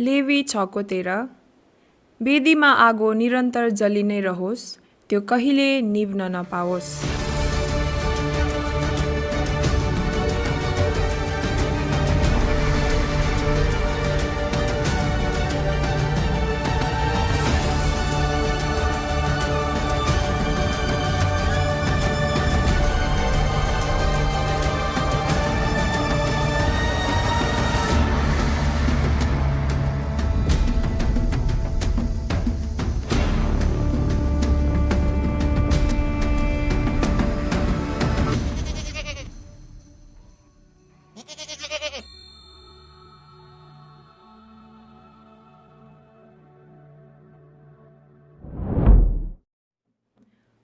Levy छको तेह्र। वेदीमा आगो निरन्तर जलि नै रहोस् त्यो कहिले निभ्न नपाओस्।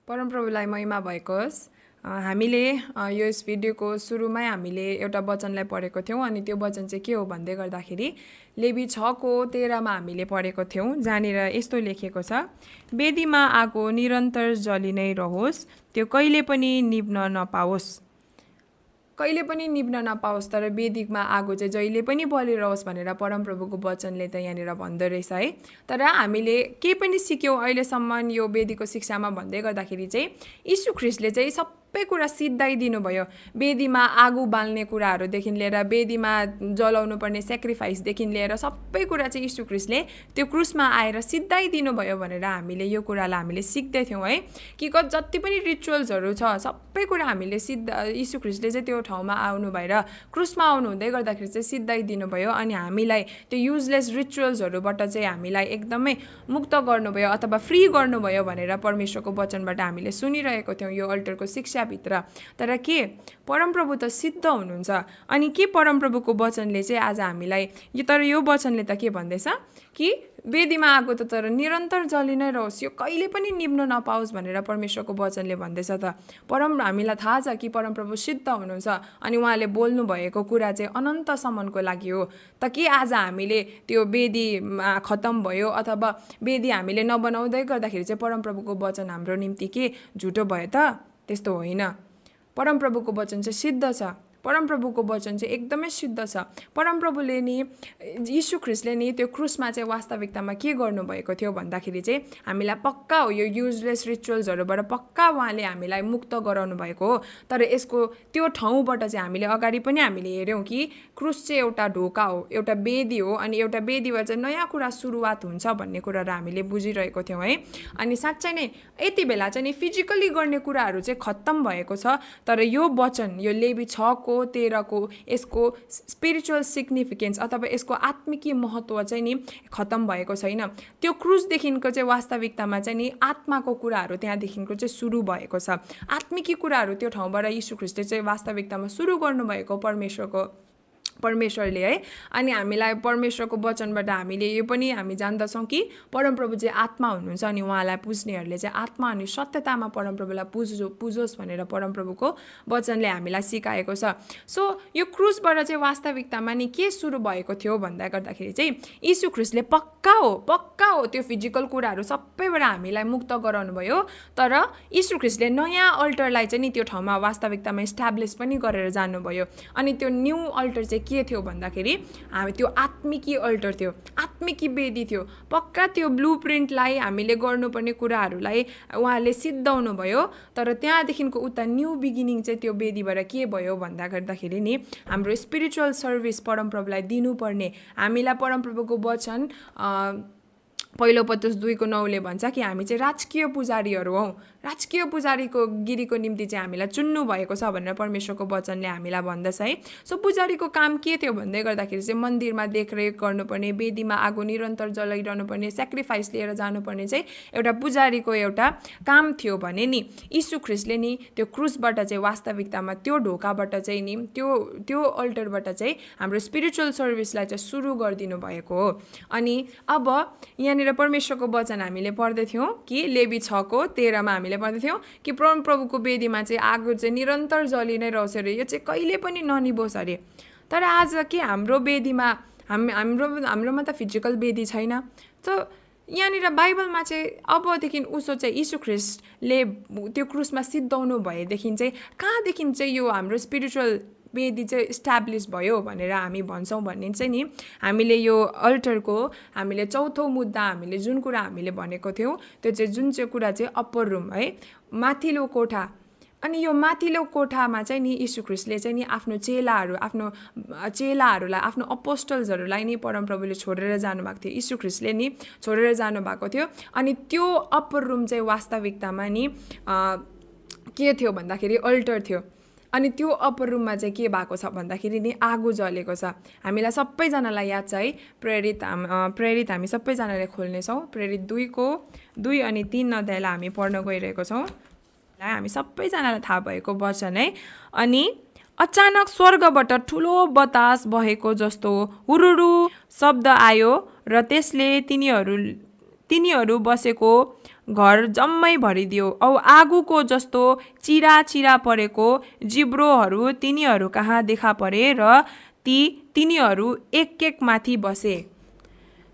परमप्रभुलाई महिमा भएको होस् हामीले यो यस भिडियोको सुरुमै हामीले एउटा वचनलाई पढेको थियौँ अनि त्यो वचन चाहिँ के हो भन्दै गर्दाखेरि लेबी छको तेह्रमा हामीले पढेको थियौँ जहाँनिर यस्तो लेखिएको छ वेदीमा आगो निरन्तर जलि नै रहोस् त्यो कहिले पनि निभ्न नपाओस्। कहिले पनि निभ्न नपाओस् तर वेदिकमा आगो चाहिँ जहिले पनि बलिरहोस् भनेर परमप्रभुको वचनले त यहाँनिर भन्दो रहेछ है। तर हामीले के पनि सिक्यौँ अहिलेसम्म यो वेदीको शिक्षामा भन्दै गर्दाखेरि चाहिँ यीशु ख्रिस्टले चाहिँ सबै कुरा सिद्धाइदिनु भयो वेदीमा आगो बाल्ने कुराहरूदेखि लिएर वेदीमा जलाउनु पर्ने सेक्रिफाइसदेखि लिएर सबै कुरा चाहिँ यीशु ख्रिस्टले त्यो क्रुसमा आएर सिद्धाइदिनु भयो भनेर हामीले यो कुरालाई हामीले सिक्दैथ्यौँ है। कि जति पनि रिचुअल्सहरू छ सबै कुरा हामीले सिद्ध यीशु चाहिँ त्यो ठाउँमा आउनु भएर क्रुसमा आउनु हुँदै गर्दाखेरि चाहिँ सिद्धाइदिनु भयो अनि हामीलाई त्यो युजलेस रिचुअल्सहरूबाट चाहिँ हामीलाई एकदमै मुक्त गर्नुभयो अथवा फ्री गर्नुभयो भनेर परमेश्वरको वचनबाट हामीले सुनिरहेको थियौँ। यो अल्टरको शिक्षाभित्र तर के? परमप्रभु त सिद्ध हुनुहुन्छ। अनि के परमप्रभुको वचनले चाहिँ आज हामीलाई यो तर यो वचनले त के भन्दैछ? कि वेदीमा आएको त तर निरन्तर जलि नै रहोस्। यो कहिले पनि निभ्न नपाओस् भनेर परमेश्वरको वचनले भन्दैछ त। परम हामीलाई थाहा छ कि परमप्रभु सिद्ध हुनुहुन्छ। अनि उहाँले बोल्नु भएको कुरा चाहिँ अनन्तसम्मको लागि हो। त के आज हामीले त्यो वेदीमा खतम भयो? अथवा वेदी हामीले नबनाउँदै गर्दाखेरि चाहिँ परमप्रभुको वचन हाम्रो निम्ति के? झुटो भयो त? त्यस्तो होइन। परमप्रभुको वचन चाहिँ सिद्ध छ। परमप्रभुको वचन चाहिँ एकदमै सिद्ध छ। परमप्रभुले नि यीशु ख्रिस्टले नि त्यो क्रुसमा चाहिँ वास्तविकतामा के गर्नुभएको थियो भन्दाखेरि चाहिँ हामीलाई पक्का हो यो युजलेस रिचुअल्सहरूबाट पक्का उहाँले हामीलाई मुक्त गराउनु भएको हो। तर यसको त्यो ठाउँबाट चाहिँ हामीले अगाडि पनि हामीले हेऱ्यौँ कि क्रुस चाहिँ एउटा ढोका हो एउटा वेदी हो अनि एउटा वेदीबाट चाहिँ नयाँ कुरा सुरुवात हुन्छ भन्ने कुराहरू हामीले बुझिरहेको थियौँ है। अनि साँच्चै नै यति बेला चाहिँ नि फिजिकली गर्ने कुराहरू चाहिँ खत्तम भएको छ तर यो वचन यो लेबी छको तेह्रको यसको स्पिरिचुअल सिग्निफिकेन्स अथवा यसको आत्मिकी महत्त्व चाहिँ नि खत्तम भएको छैन। त्यो क्रुसदेखिको चाहिँ वास्तविकतामा चाहिँ नि आत्माको कुराहरू त्यहाँदेखिको चाहिँ सुरु भएको छ। आत्मिकी कुराहरू त्यो ठाउँबाट यीशु ख्रिस्टले चाहिँ वास्तविकतामा सुरु गर्नुभएको परमेश्वरको परमेश्वरले है? अनि हामीलाई परमेश्वरको वचनबाट हामीले यो पनि हामी जान्दछौँ कि परमप्रभु चाहिँ आत्मा हुनुहुन्छ अनि उहाँलाई पुज्नेहरूले चाहिँ आत्मा अनि सत्यतामा परमप्रभुलाई पुजो पुजोस् भनेर परमप्रभुको वचनले हामीलाई सिकाएको छ। सो यो क्रुसबाट चाहिँ वास्तविकतामा नि के सुरु भएको थियो भन्दा गर्दाखेरि चाहिँ यीशु ख्रिस्टले पक्का हो पक्का हो त्यो फिजिकल कुराहरू सबैबाट हामीलाई मुक्त गराउनु भयो तर यीशु ख्रिस्टले नयाँ अल्टरलाई चाहिँ नि त्यो ठाउँमा वास्तविकतामा इस्टाब्लिस पनि गरेर जानुभयो। अनि त्यो न्यू अल्टर चाहिँ के थियो भन्दाखेरि हामी त्यो आत्मिकी अल्टर थियो आत्मिकी वेदी थियो। पक्का त्यो ब्लु प्रिन्टलाई हामीले गर्नुपर्ने कुराहरूलाई उहाँले सिद्धाउनु भयो तर त्यहाँदेखिको उता न्यू बिगिनिङ चाहिँ त्यो वेदीबाट के भयो भन्दा गर्दाखेरि नि हाम्रो स्पिरिचुअल सर्भिस परमप्रभुलाई दिनुपर्ने हामीलाई परमप्रभुको वचन पहिलो पत्रुस दुईको नौले भन्छ कि हामी चाहिँ राजकीय पुजारीहरू हौ। राजकीय पुजारीको गिरीको निम्ति चाहिँ हामीलाई चुन्नु भएको छ भनेर परमेश्वरको वचनले हामीलाई भन्दछ है। सो पुजारीको काम के थियो भन्दै गर्दाखेरि चाहिँ मन्दिरमा देखरेख गर्नुपर्ने वेदीमा आगो निरन्तर जलाइरहनु पर्ने सेक्रिफाइस लिएर जानुपर्ने चाहिँ एउटा पुजारीको एउटा काम थियो भने नि यीशु ख्रिस्टले नि त्यो क्रुसबाट चाहिँ वास्तविकतामा त्यो ढोकाबाट चाहिँ नि त्यो त्यो अल्टरबाट चाहिँ हाम्रो स्पिरिचुअल सर्भिसलाई चाहिँ सुरु गरिदिनु भएको हो। अनि अब यहाँनिर परमेश्वरको वचन हामीले पढ्दैथ्यौँ कि लेबी छको तेह्रमा हामीले पढ्दैथ्यौँ कि परम प्रभुको वेदीमा चाहिँ आगो चाहिँ निरन्तर जलि नै रहोस् अरे यो चाहिँ कहिले पनि ननिभोस् अरे। तर आज के हाम्रो वेदीमा हाम हाम्रो हाम्रोमा त फिजिकल वेदी छैन। त यहाँनिर बाइबलमा चाहिँ अबदेखि उसो चाहिँ यीशु ख्रिस्टले त्यो क्रुसमा सिद्धाउनु भएदेखि चाहिँ कहाँदेखि चाहिँ यो हाम्रो स्पिरिचुअल वेदी चाहिँ इस्टाब्लिस भयो भनेर हामी भन्छौँ भने चाहिँ नि हामीले यो अल्टरको हामीले चौथो मुद्दा हामीले जुन कुरा हामीले भनेको थियौँ त्यो चाहिँ जुन चाहिँ कुरा चाहिँ अप्पर रुम है माथिल्लो कोठा। अनि यो माथिल्लो कोठामा चाहिँ नि यीशु ख्रिस्टले चाहिँ नि आफ्नो चेलाहरू आफ्नो चेलाहरूलाई आफ्नो अपोस्टल्सहरूलाई नि परमप्रभुले छोडेर जानुभएको थियो। यीशु ख्रिस्टले नि छोडेर जानुभएको थियो। अनि त्यो अप्पर रुम चाहिँ वास्तविकतामा नि के थियो भन्दाखेरि अल्टर थियो। अनि त्यो अप्पर रुममा चाहिँ के भएको छ भन्दाखेरि नि आगो जलेको छ। हामीलाई सबैजनालाई याद छ है प्रेरित हाम प्रेरित हामी सबैजनाले खोल्नेछौँ। प्रेरित दुईको दुई अनि तिन अध्यायलाई हामी पढ्न गइरहेको छौँ। हामी सबैजनालाई थाहा भएको वचन है। अनि अचानक स्वर्गबाट ठुलो बतास बहेको जस्तो हुरुरु शब्द आयो र त्यसले तिनीहरू तिनीहरू बसेको घर जम्मै भरिदियो। औ आगोको जस्तो चिरा चिरा परेको जिब्रोहरू तिनीहरू कहाँ देखा परे र ती तिनीहरू एक एक माथि बसे।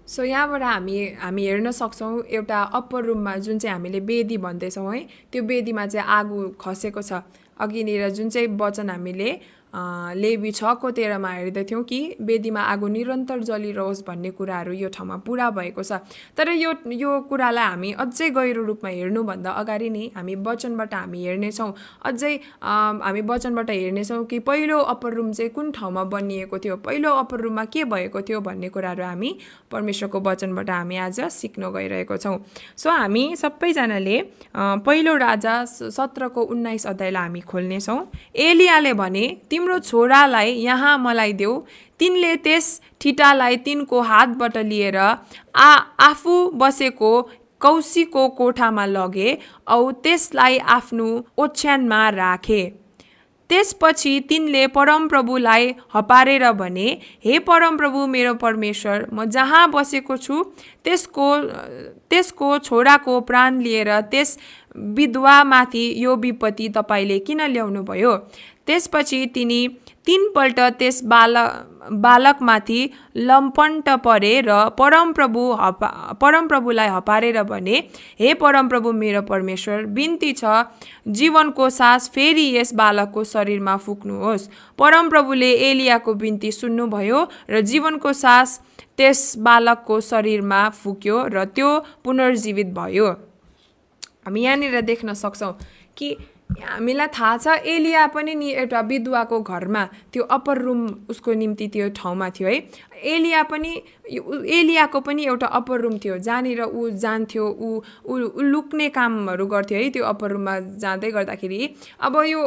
सो यहाँबाट हामी हामी हेर्न सक्छौँ एउटा अप्पर रुममा जुन चाहिँ हामीले बेदी भन्दैछौँ है त्यो बेदीमा चाहिँ आगो खसेको छ। अघिनिर जुन चाहिँ वचन हामीले लेबी छको तेह्रमा हेर्दथ्यौँ कि वेदीमा आगो निरन्तर जलिरहोस् भन्ने कुराहरू यो ठाउँमा पुरा भएको छ। तर यो यो कुरालाई हामी अझै गहिरो रूपमा हेर्नुभन्दा अगाडि नै हामी वचनबाट हामी हेर्नेछौँ। अझै हामी वचनबाट हेर्नेछौँ कि पहिलो अप्पर रुम चाहिँ कुन ठाउँमा बनिएको थियो? पहिलो अप्पर रुममा के भएको थियो भन्ने कुराहरू हामी परमेश्वरको वचनबाट हामी आज सिक्न गइरहेको छौँ। सो हामी सबैजनाले पहिलो राजा सत्रको उन्नाइस अध्यायलाई हामी खोल्नेछौँ। एलियाले भने तिम्रो छोरालाई यहाँ मलाई देऊ। तिनले त्यस ठिटालाई तिनको हातबाट लिएर आ आफू बसेको कौशीको कोठामा लगे औ त्यसलाई आफ्नो ओछ्यानमा राखे। त्यसपछि तिनले परमप्रभुलाई हपारेर भने हे परमप्रभु मेरो परमेश्वर म जहाँ बसेको छु त्यसको त्यसको छोराको प्राण लिएर त्यस विधवामाथि यो विपत्ति तपाईँले किन ल्याउनुभयो? त्यसपछि तिनी तिनपल्ट त्यस बालक बालकमाथि लम्पन्ट परे र परमप्रभु हपा परमप्रभुलाई हपारेर भने हे परमप्रभु मेरो परमेश्वर बिन्ती छ। जीवनको सास फेरि यस बालकको शरीरमा फुक्नुहोस् परमप्रभुले एलियाको बिन्ती सुन्नुभयो र जीवनको सास त्यस बालकको शरीरमा फुक्यो र त्यो पुनर्जीवित भयो। हामी यहाँनिर देख्न सक्छौँ कि हामीलाई थाहा छ एलिया पनि नि एउटा विधवाको घरमा त्यो अप्पर रुम उसको निम्ति त्यो ठाउँमा थियो है। एलिया पनि एलियाको पनि एउटा अप्पर रुम थियो। जहाँनिर ऊ जान्थ्यो ऊ ऊ लुक्ने कामहरू गर्थ्यो है त्यो अप्पर रुममा जाँदै गर्दाखेरि। अब यो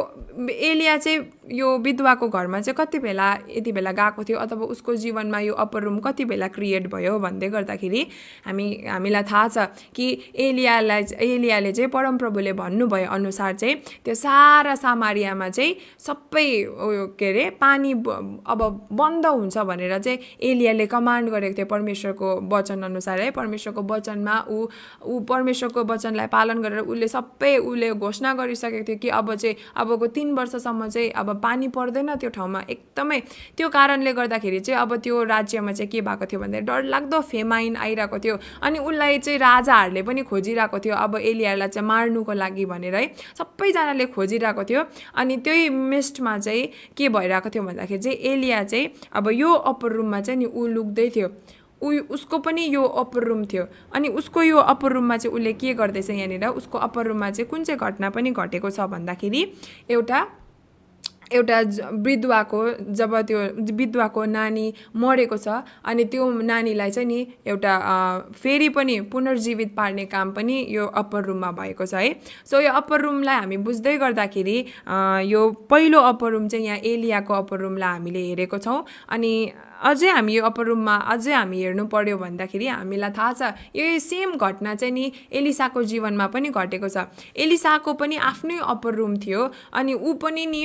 एलिया चाहिँ यो विधवाको घरमा चाहिँ कति बेला यति बेला गएको थियो अथवा उसको जीवनमा यो अप्पर रुम कति बेला क्रिएट भयो भन्दै गर्दाखेरि हामी हामीलाई थाहा छ कि एलियालाई एलियाले चाहिँ परमप्रभुले भन्नुभयो अनुसार चाहिँ त्यो सारा सामारियामा चाहिँ सबै उयो के अरे पानी अब बन्द हुन्छ भनेर चाहिँ एलियाले कमान्ड गरेको थियो परमेश्वरको वचन अनुसार है परमेश्वरको वचनमा ऊ ऊ परमेश्वरको वचनलाई पालन गरेर उसले सबै उसले घोषणा गरिसकेको थियो कि अब चाहिँ अबको तिन वर्षसम्म चाहिँ अब पानी पर्दैन त्यो ठाउँमा। एकदमै त्यो कारणले गर्दाखेरि चाहिँ अब त्यो राज्यमा चाहिँ के भएको थियो भन्दा डरलाग्दो फेमाइन आइरहेको थियो अनि उसलाई चाहिँ राजाहरूले पनि खोजिरहेको थियो अब एलियालाई चाहिँ मार्नुको लागि भनेर। है सबैजनाले खोजिरहेको थियो। अनि त्यही मिस्टमा चाहिँ के भइरहेको थियो भन्दाखेरि चाहिँ एलिया चाहिँ अब यो अप्पर रुममा चाहिँ नि ऊ लुक्दै थियो। ऊ उसको पनि यो अप्पर रुम थियो। अनि उसको यो अप्पर रुममा चाहिँ उसले के गर्दैछ यहाँनिर उसको अप्पर रुममा चाहिँ कुन चाहिँ घटना पनि घटेको छ भन्दाखेरि एउटा एउटा विधवाको जब त्यो विधवाको नानी मरेको छ अनि त्यो नानीलाई चाहिँ नि एउटा फेरि पनि पुनर्जीवित पार्ने काम पनि यो अप्पर रुममा भएको छ है। सो यो अप्पर रुमलाई हामी बुझ्दै गर्दाखेरि यो पहिलो अप्पर रुम चाहिँ यहाँ एलियाको अप्पर रुमलाई हामीले हेरेको छौँ अनि अझै हामी यो अप्पर रुममा अझै हामी हेर्नु पर्यो भन्दाखेरि हामीलाई थाहा छ यो सेम घटना चाहिँ नि एलिसाको जीवनमा पनि घटेको छ। एलिसाको पनि आफ्नै अप्पर रुम थियो अनि ऊ पनि नि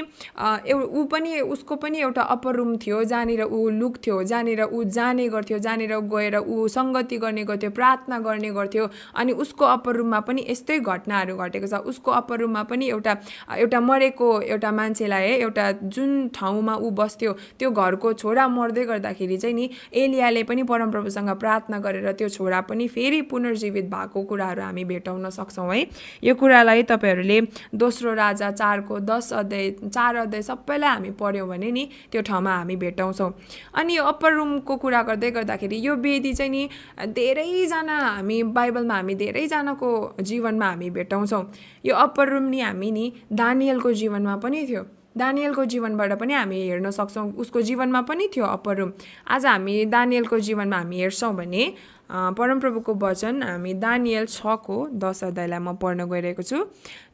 एउ ऊ पनि उसको पनि एउटा अप्पर रुम थियो जहाँनिर ऊ लुक्थ्यो जहाँनिर ऊ जाने गर्थ्यो जहाँनिर गएर ऊ सङ्गति गर्ने गर्थ्यो प्रार्थना गर्ने गर्थ्यो अनि उसको अप्पर रुममा पनि यस्तै घटनाहरू घटेको छ। उसको अप्पर रुममा पनि एउटा एउटा मरेको एउटा मान्छेलाई है एउटा जुन ठाउँमा ऊ बस्थ्यो त्यो घरको छोरा मर्दै गर्दा गर्दाखेरि चाहिँ नि एलियाले पनि परमप्रभुसँग प्रार्थना गरेर त्यो छोरा पनि फेरि पुनर्जीवित भएको कुराहरू हामी भेटाउन सक्छौँ है। यो कुरालाई तपाईँहरूले दोस्रो राजा चारको दस अध्याय चार अध्याय सबैलाई हामी पढ्यौँ भने नि त्यो ठाउँमा हामी भेटाउँछौँ। अनि यो अप्पर रुमको कुरा गर्दै गर्दाखेरि यो वेदी चाहिँ नि धेरैजना हामी बाइबलमा हामी धेरैजनाको जीवनमा हामी भेटाउँछौँ। यो अप्पर रुम नि हामी नि दानियलको जीवनमा पनि थियो। दानियलको जीवनबाट पनि हामी हेर्न सक्छौँ। उसको जीवनमा पनि थियो अप्पर आज हामी दानियलको जीवनमा हामी हेर्छौँ भने परमप्रभुको वचन हामी दानियल छको दस अध्यायलाई म पढ्न गइरहेको छु।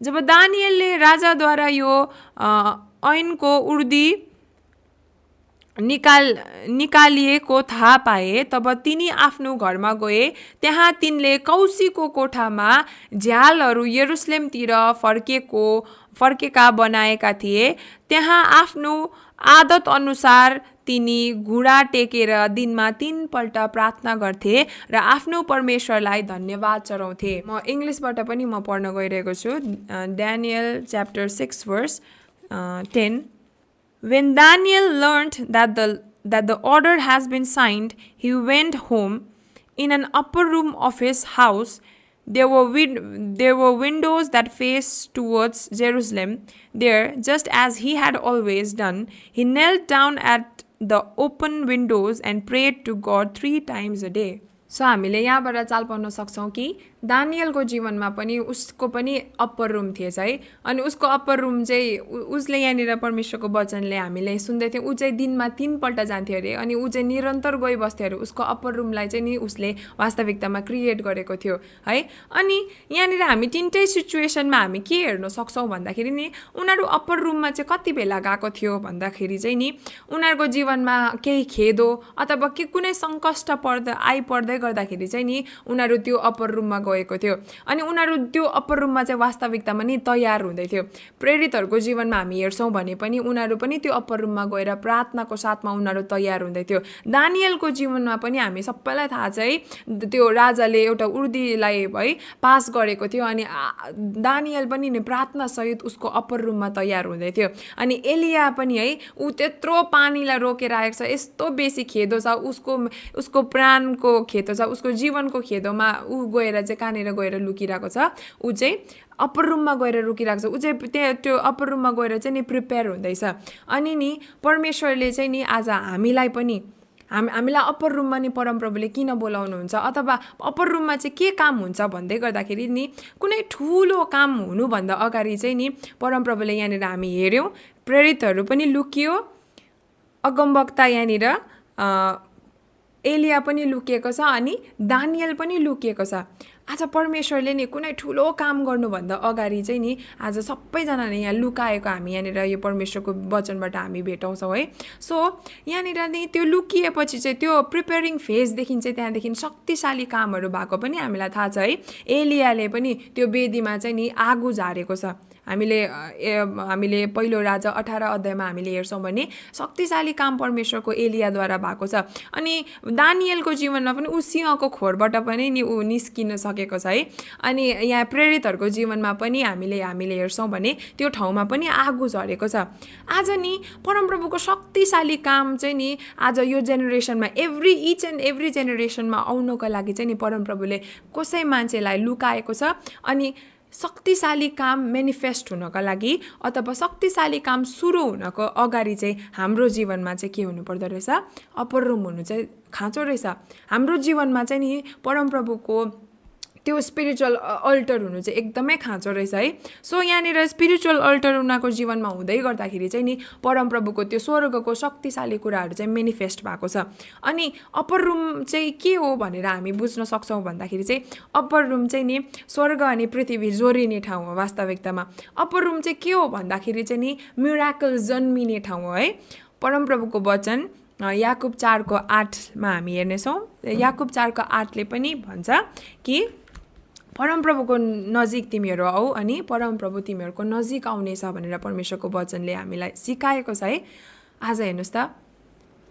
जब दानियलले राजाद्वारा यो ऐनको उर्दी निकाल निकालिएको थाहा पाए तब तिनी आफ्नो घरमा गए। त्यहाँ तिनले कौसीको कोठामा झ्यालहरू यरुसलेमतिर फर्केको फर्केका बनाएका थिए। त्यहाँ आफ्नो आदत अनुसार तिनी घुँडा टेकेर दिनमा तिनपल्ट प्रार्थना गर्थे र आफ्नो परमेश्वरलाई धन्यवाद चढाउँथे। म इङ्ग्लिसबाट पनि म पढ्न गइरहेको छु। Daniel chapter six verse ten. When Daniel learned that the, that the order has been signed, he went home. In an upper room of his house, there were, win- there were windows that faced towards Jerusalem. There, just as he had always done, he knelt down at the open windows and prayed to God three times a day. So हामीले यहाँबाट चाल पाउन सक्छौँ कि दानियलको जीवनमा पनि उसको पनि अप्पर रुम थिएछ है। अनि उसको अप्पर रुम चाहिँ उसले यहाँनिर परमेश्वरको वचनले हामीले सुन्दै थियौँ। ऊ चाहिँ दिनमा तिनपल्ट जान्थ्यो अरे अनि ऊ चाहिँ निरन्तर गइबस्थ्यो अरे। उसको अप्पर रुमलाई चाहिँ नि उसले वास्तविकतामा क्रिएट गरेको थियो है। अनि यहाँनिर हामी तिनटै सिचुएसनमा हामी के हेर्न सक्छौँ भन्दाखेरि नि उनीहरू अप्पर रुममा चाहिँ कति बेला गएको थियो भन्दाखेरि चाहिँ नि उनीहरूको जीवनमा केही खेदो अथवा के कुनै सङ्कष्ट पर्दा आइपर्दै गर्दाखेरि चाहिँ नि उनीहरू त्यो अप्पर रुममा गएको थियो। अनि उनीहरू त्यो अप्पर रुममा चाहिँ वास्तविकतामा नि तयार हुँदै थियो। प्रेरितहरूको जीवनमा हामी हेर्छौँ भने पनि उनीहरू पनि त्यो अप्पर रुममा गएर प्रार्थनाको साथमा उनीहरू तयार हुँदै थियो। दानियलको जीवनमा पनि हामी सबैलाई थाहा छ है त्यो राजाले एउटा उर्दीलाई है पास गरेको थियो अनि दानियल पनि नि प्रार्थनासहित उसको अप्पर रुममा तयार हुँदै थियो। अनि एलिया पनि है ऊ त्यत्रो पानीलाई रोकेर आएको छ यस्तो बेसी खेदो छ उसको उसको प्राणको खेदो छ। उसको जीवनको खेदोमा ऊ गएर चाहिँ कहाँनिर गएर लुकिरहेको छ? ऊ चाहिँ अप्पर रुममा गएर रुकिरहेको छ। ऊ चाहिँ त्यहाँ त्यो अप्पर रुममा गएर चाहिँ नि प्रिपेयर हुँदैछ। अनि नि परमेश्वरले चाहिँ नि आज हामीलाई पनि हामी हामीलाई अप्पर रुममा नि परमप्रभुले किन बोलाउनुहुन्छ? अथवा अप्पर रुममा चाहिँ के काम हुन्छ भन्दै गर्दाखेरि नि कुनै ठुलो काम हुनुभन्दा अगाडि चाहिँ नि परमप्रभुले यहाँनिर हामी हेऱ्यौँ। प्रेरितहरू पनि लुकियो। अगमवक्ता यहाँनिर एलिया पनि लुकिएको छ अनि दानियल पनि लुकिएको छ। आज परमेश्वरले नि कुनै ठुलो काम गर्नुभन्दा अगाडि चाहिँ नि आज सबैजनाले यहाँ लुकाएको हामी यहाँनिर यो परमेश्वरको वचनबाट हामी भेटाउँछौँ है। सो यहाँनिर नि त्यो लुकिएपछि चाहिँ त्यो प्रिपेरिङ फेजदेखि चाहिँ त्यहाँदेखि शक्तिशाली कामहरू भएको पनि हामीलाई थाहा छ है। एलियाले पनि त्यो वेदीमा चाहिँ नि आगो झारेको छ। हामीले हामीले पहिलो राजा अठार अध्यायमा हामीले हेर्छौँ भने शक्तिशाली काम परमेश्वरको एलियाद्वारा भएको छ। अनि दानियलको जीवनमा पनि ऊ सिंहको खोरबाट पनि नि ऊ निस्किन सकेको छ है। अनि यहाँ प्रेरितहरूको जीवनमा पनि हामीले हामीले हेर्छौँ भने त्यो ठाउँमा पनि आगो झरेको छ। आज नि परमप्रभुको शक्तिशाली काम चाहिँ नि आज यो जेनेरेसनमा एभ्री इच एन्ड एभ्री जेनेरेसनमा आउनको लागि चाहिँ नि परमप्रभुले कसै मान्छेलाई लुकाएको छ। अनि शक्तिशाली काम मेनिफेस्ट हुनको लागि अथवा शक्तिशाली काम सुरु हुनको अगाडि चाहिँ हाम्रो जीवनमा चाहिँ के हुनुपर्दो रहेछ? अप्पर रुम हुनु चाहिँ खाँचो रहेछ। हाम्रो जीवनमा चाहिँ नि परमप्रभुको त्यो स्पिरिचुअल अल्टर हुनु चाहिँ एकदमै खाँचो रहेछ है। सो यहाँनिर स्पिरिचुअल अल्टर उनीहरूको जीवनमा हुँदै गर्दाखेरि चाहिँ नि परमप्रभुको त्यो स्वर्गको शक्तिशाली कुराहरू चाहिँ मेनिफेस्ट भएको छ। अनि अप्पर रुम चाहिँ के हो भनेर हामी बुझ्न सक्छौँ भन्दाखेरि चाहिँ अप्पर रुम चाहिँ नि स्वर्ग अनि पृथ्वी जोडिने ठाउँ हो वास्तविकतामा। अप्पर रुम चाहिँ के हो भन्दाखेरि चाहिँ नि म्युराकल जन्मिने ठाउँ हो है। परमप्रभुको वचन याकुब चारको आठमा हामी हेर्नेछौँ। याकुब चारको आठले पनि भन्छ कि परमप्रभुको नजिक तिमीहरू आऊ अनि परमप्रभु तिमीहरूको नजिक आउनेछ भनेर परमेश्वरको वचनले हामीलाई सिकाएको छ है। आज हेर्नुहोस् त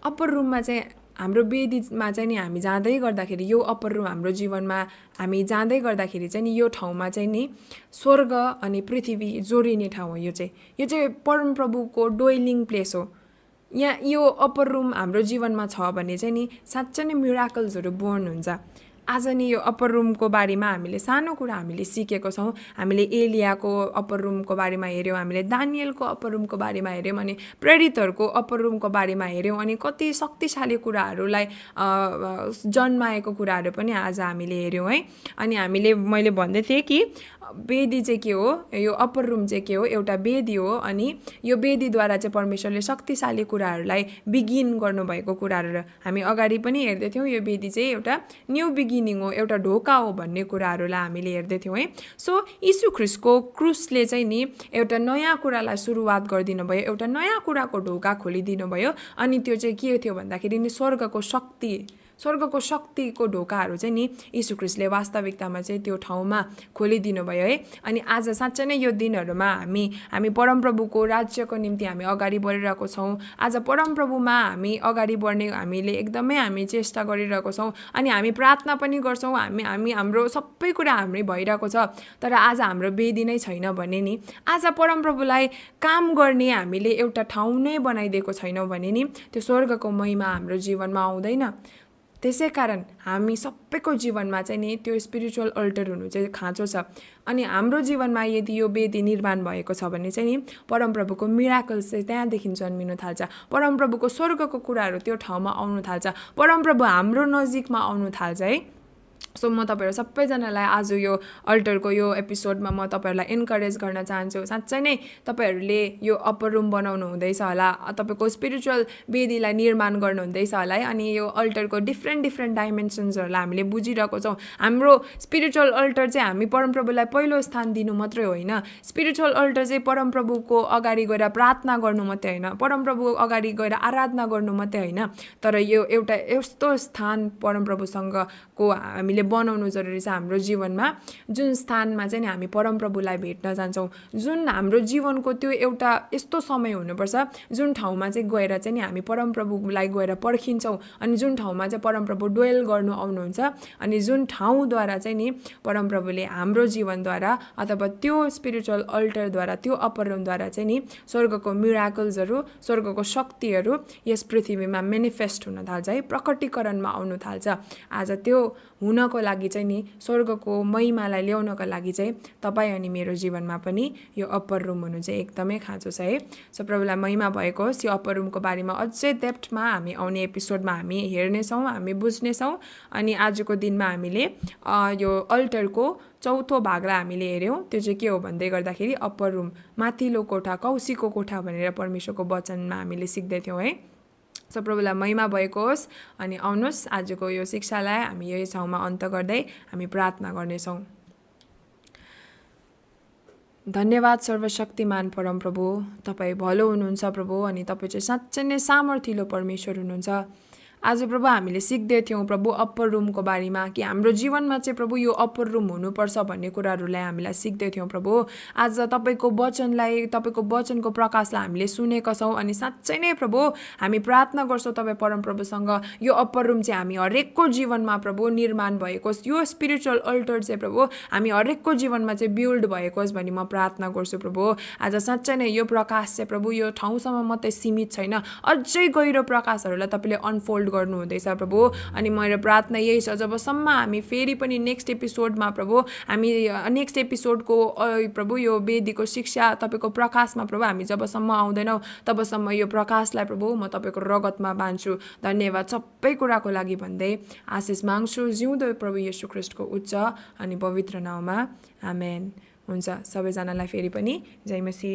अप्पर रुममा चाहिँ हाम्रो वेदीमा चाहिँ नि हामी जाँदै गर्दाखेरि यो अप्पर रुम हाम्रो जीवनमा हामी जाँदै गर्दाखेरि चाहिँ नि यो ठाउँमा चाहिँ नि स्वर्ग अनि पृथ्वी जोडिने ठाउँ हो यो चाहिँ। यो चाहिँ परमप्रभुको डोइलिङ प्लेस हो। यहाँ यो अप्पर रुम हाम्रो जीवनमा छ भने चाहिँ नि साँच्चै नै मिराकल्सहरू बोर्न हुन्छ। आज नि यो अप्पर रुमको बारेमा हामीले सानो कुरा हामीले सिकेको छौँ। हामीले एलियाको अप्पर रुमको बारेमा हेऱ्यौँ हामीले दानियलको अप्पर रुमको बारेमा हेऱ्यौँ अनि प्रेरितहरूको अप्पर रुमको बारेमा हेऱ्यौँ अनि कति शक्तिशाली कुराहरूलाई जन्माएको कुराहरू पनि आज हामीले हेऱ्यौँ है। अनि हामीले मैले भन्दै थिएँ कि वेदी चाहिँ के हो? यो अप्पर रुम चाहिँ के हो? एउटा वेदी हो अनि यो वेदीद्वारा चाहिँ परमेश्वरले शक्तिशाली कुराहरूलाई बिगिन गर्नुभएको कुराहरू हामी अगाडि पनि हेर्दैथ्यौँ यो वेदी चाहिँ एउटा न्यू बिगिनिङ हो एउटा ढोका हो भन्ने कुराहरूलाई हामीले हेर्दैथ्यौँ है। सो यीशु ख्रिस्टको क्रुसले चाहिँ नि एउटा नयाँ कुरालाई सुरुवात गरिदिनु भयो एउटा नयाँ कुराको ढोका खोलिदिनु भयो अनि त्यो चाहिँ के थियो भन्दाखेरि नि स्वर्गको शक्ति स्वर्गको शक्तिको ढोकाहरू चाहिँ नि यीशु ख्रिस्टले वास्तविकतामा चाहिँ त्यो ठाउँमा खोलिदिनु भयो है। अनि आज साँच्चै नै यो दिनहरूमा हामी हामी परमप्रभुको राज्यको निम्ति हामी अगाडि बढिरहेको छौँ। आज परमप्रभुमा हामी अगाडि बढ्ने हामीले एकदमै हामी चेष्टा गरिरहेको छौँ। अनि हामी प्रार्थना पनि गर्छौँ हामी हामी हाम्रो सबै कुरा हामी भइरहेको छ। तर आज हाम्रो वेदी नै छैन भने नि आज परमप्रभुलाई काम गर्ने हामीले एउटा ठाउँ नै बनाइदिएको छैनौँ भने नि त्यो स्वर्गको महिमा हाम्रो जीवनमा आउँदैन। त्यसै कारण हामी सबैको जीवनमा चाहिँ नि त्यो स्पिरिचुअल अल्टर हुनु चाहिँ खाँचो छ। अनि हाम्रो जीवनमा यदि यो वेदी निर्माण भएको छ भने चाहिँ नि परमप्रभुको मिराकल्स चाहिँ त्यहाँदेखि जन्मिनु थाल्छ। परमप्रभुको स्वर्गको कुराहरू त्यो ठाउँमा आउनु थाल्छ। परमप्रभु हाम्रो नजिकमा आउनु थाल्छ है। सो म तपाईँहरू सबैजनालाई आज यो अल्टरको यो एपिसोडमा म तपाईँहरूलाई इन्करेज गर्न चाहन्छु। साँच्चै नै तपाईँहरूले यो अप्पर रुम बनाउनु हुँदैछ होला। तपाईँको स्पिरिचुअल वेदीलाई निर्माण गर्नुहुँदैछ होला है। अनि यो अल्टरको डिफ्रेन्ट डिफ्रेन्ट डाइमेन्सन्सहरूलाई हामीले बुझिरहेको छौँ। हाम्रो स्पिरिचुअल अल्टर चाहिँ हामी परमप्रभुलाई पहिलो स्थान दिनु मात्रै होइन। स्पिरिचुअल अल्टर चाहिँ परमप्रभुको अगाडि गएर प्रार्थना गर्नु मात्रै होइन। परमप्रभु अगाडि गएर आराधना गर्नु मात्रै होइन। तर यो एउटा यस्तो स्थान परमप्रभुसँगको हामीले बनाउनु जरुरी छ हाम्रो जीवनमा। जुन स्थानमा चाहिँ हामी परमप्रभुलाई भेट्न जान्छौँ जुन हाम्रो जीवनको त्यो एउटा यस्तो समय हुनुपर्छ जुन ठाउँमा चाहिँ गएर चाहिँ हामी परमप्रभुलाई गएर पर्खिन्छौँ अनि जुन ठाउँमा चाहिँ परमप्रभु डोयल गर्नु आउनुहुन्छ अनि जुन ठाउँद्वारा चाहिँ नि परमप्रभुले हाम्रो जीवनद्वारा अथवा त्यो स्पिरिचुअल अल्टरद्वारा त्यो अपरमद्वारा चाहिँ नि स्वर्गको मिराकल्सहरू स्वर्गको शक्तिहरू यस पृथ्वीमा मेनिफेस्ट हुन थाल्छ है प्रकटीकरणमा आउनु थाल्छ। आज त्यो हुनको लागि चाहिँ नि स्वर्गको महिमालाई ल्याउनको लागि चाहिँ तपाईँ अनि मेरो जीवनमा पनि यो अप्पर रुम हुनु चाहिँ एकदमै खाँचो छ है। सो प्रभुलाई महिमा भएको होस् यो अप्पर रुमको बारेमा अझै डेप्थमा हामी आउने एपिसोडमा हामी हेर्नेछौँ हामी बुझ्नेछौँ अनि आजको दिनमा हामीले यो अल्टरको चौथो भागलाई हामीले हेऱ्यौँ। त्यो चाहिँ के हो भन्दै गर्दाखेरि अप्पर रुम माथिल्लो कोठा कौसीको कोठा भनेर परमेश्वरको वचनमा हामीले सिक्दैथ्यौँ है। सो प्रभुलाई महिमा भएको होस् अनि आउनुहोस् आजको यो शिक्षालाई हामी यही ठाउँमा अन्त गर्दै हामी प्रार्थना गर्नेछौँ। धन्यवाद सर्वशक्तिमान परमप्रभु। तपाईँ भलो हुनुहुन्छ प्रभु अनि तपाईँ चाहिँ साँच्चै नै सामर्थ्यलो परमेश्वर हुनुहुन्छ। आज प्रभु हामीले सिक्दैथ्यौँ प्रभु अप्पर रुमको बारेमा कि हाम्रो जीवनमा चाहिँ प्रभु यो अप्पर रुम हुनुपर्छ भन्ने कुराहरूलाई हामीलाई सिक्दैथ्यौँ प्रभु। आज तपाईँको वचनलाई तपाईँको वचनको प्रकाशलाई हामीले सुनेका छौँ अनि साँच्चै नै प्रभु हामी प्रार्थना गर्छौँ तपाईँ परमप्रभुसँग यो अप्पर रुम चाहिँ हामी हरेकको जीवनमा प्रभु निर्माण भएको यो स्पिरिचुअल अल्टर चाहिँ प्रभु हामी हरेकको जीवनमा चाहिँ बिल्ड भएको होस् भन्ने म प्रार्थना गर्छु प्रभु। आज साँच्चै नै यो प्रकाश चाहिँ प्रभु यो ठाउँसम्म मात्रै सीमित छैन। अझै गहिरो प्रकाशहरूलाई तपाईँले अनफोल्ड गर्नुहुँदैछ प्रभु। अनि मेरो प्रार्थना यही छ जबसम्म हामी फेरि पनि नेक्स्ट एपिसोडमा प्रभु हामी नेक्स्ट एपिसोडको प्रभु यो वेदीको शिक्षा तपाईँको प्रकाशमा प्रभु हामी जबसम्म आउँदैनौँ तबसम्म यो प्रकाशलाई प्रभु म तपाईँको रगतमा बाँध्छु। धन्यवाद सबै कुराको लागि भन्दै आशिष माग्छु। जिउँदो प्रभु यशु ख्रिस्टको उच्च अनि पवित्र नाउँमा। आमेन। हुन्छ सबैजनालाई फेरि पनि जय मसी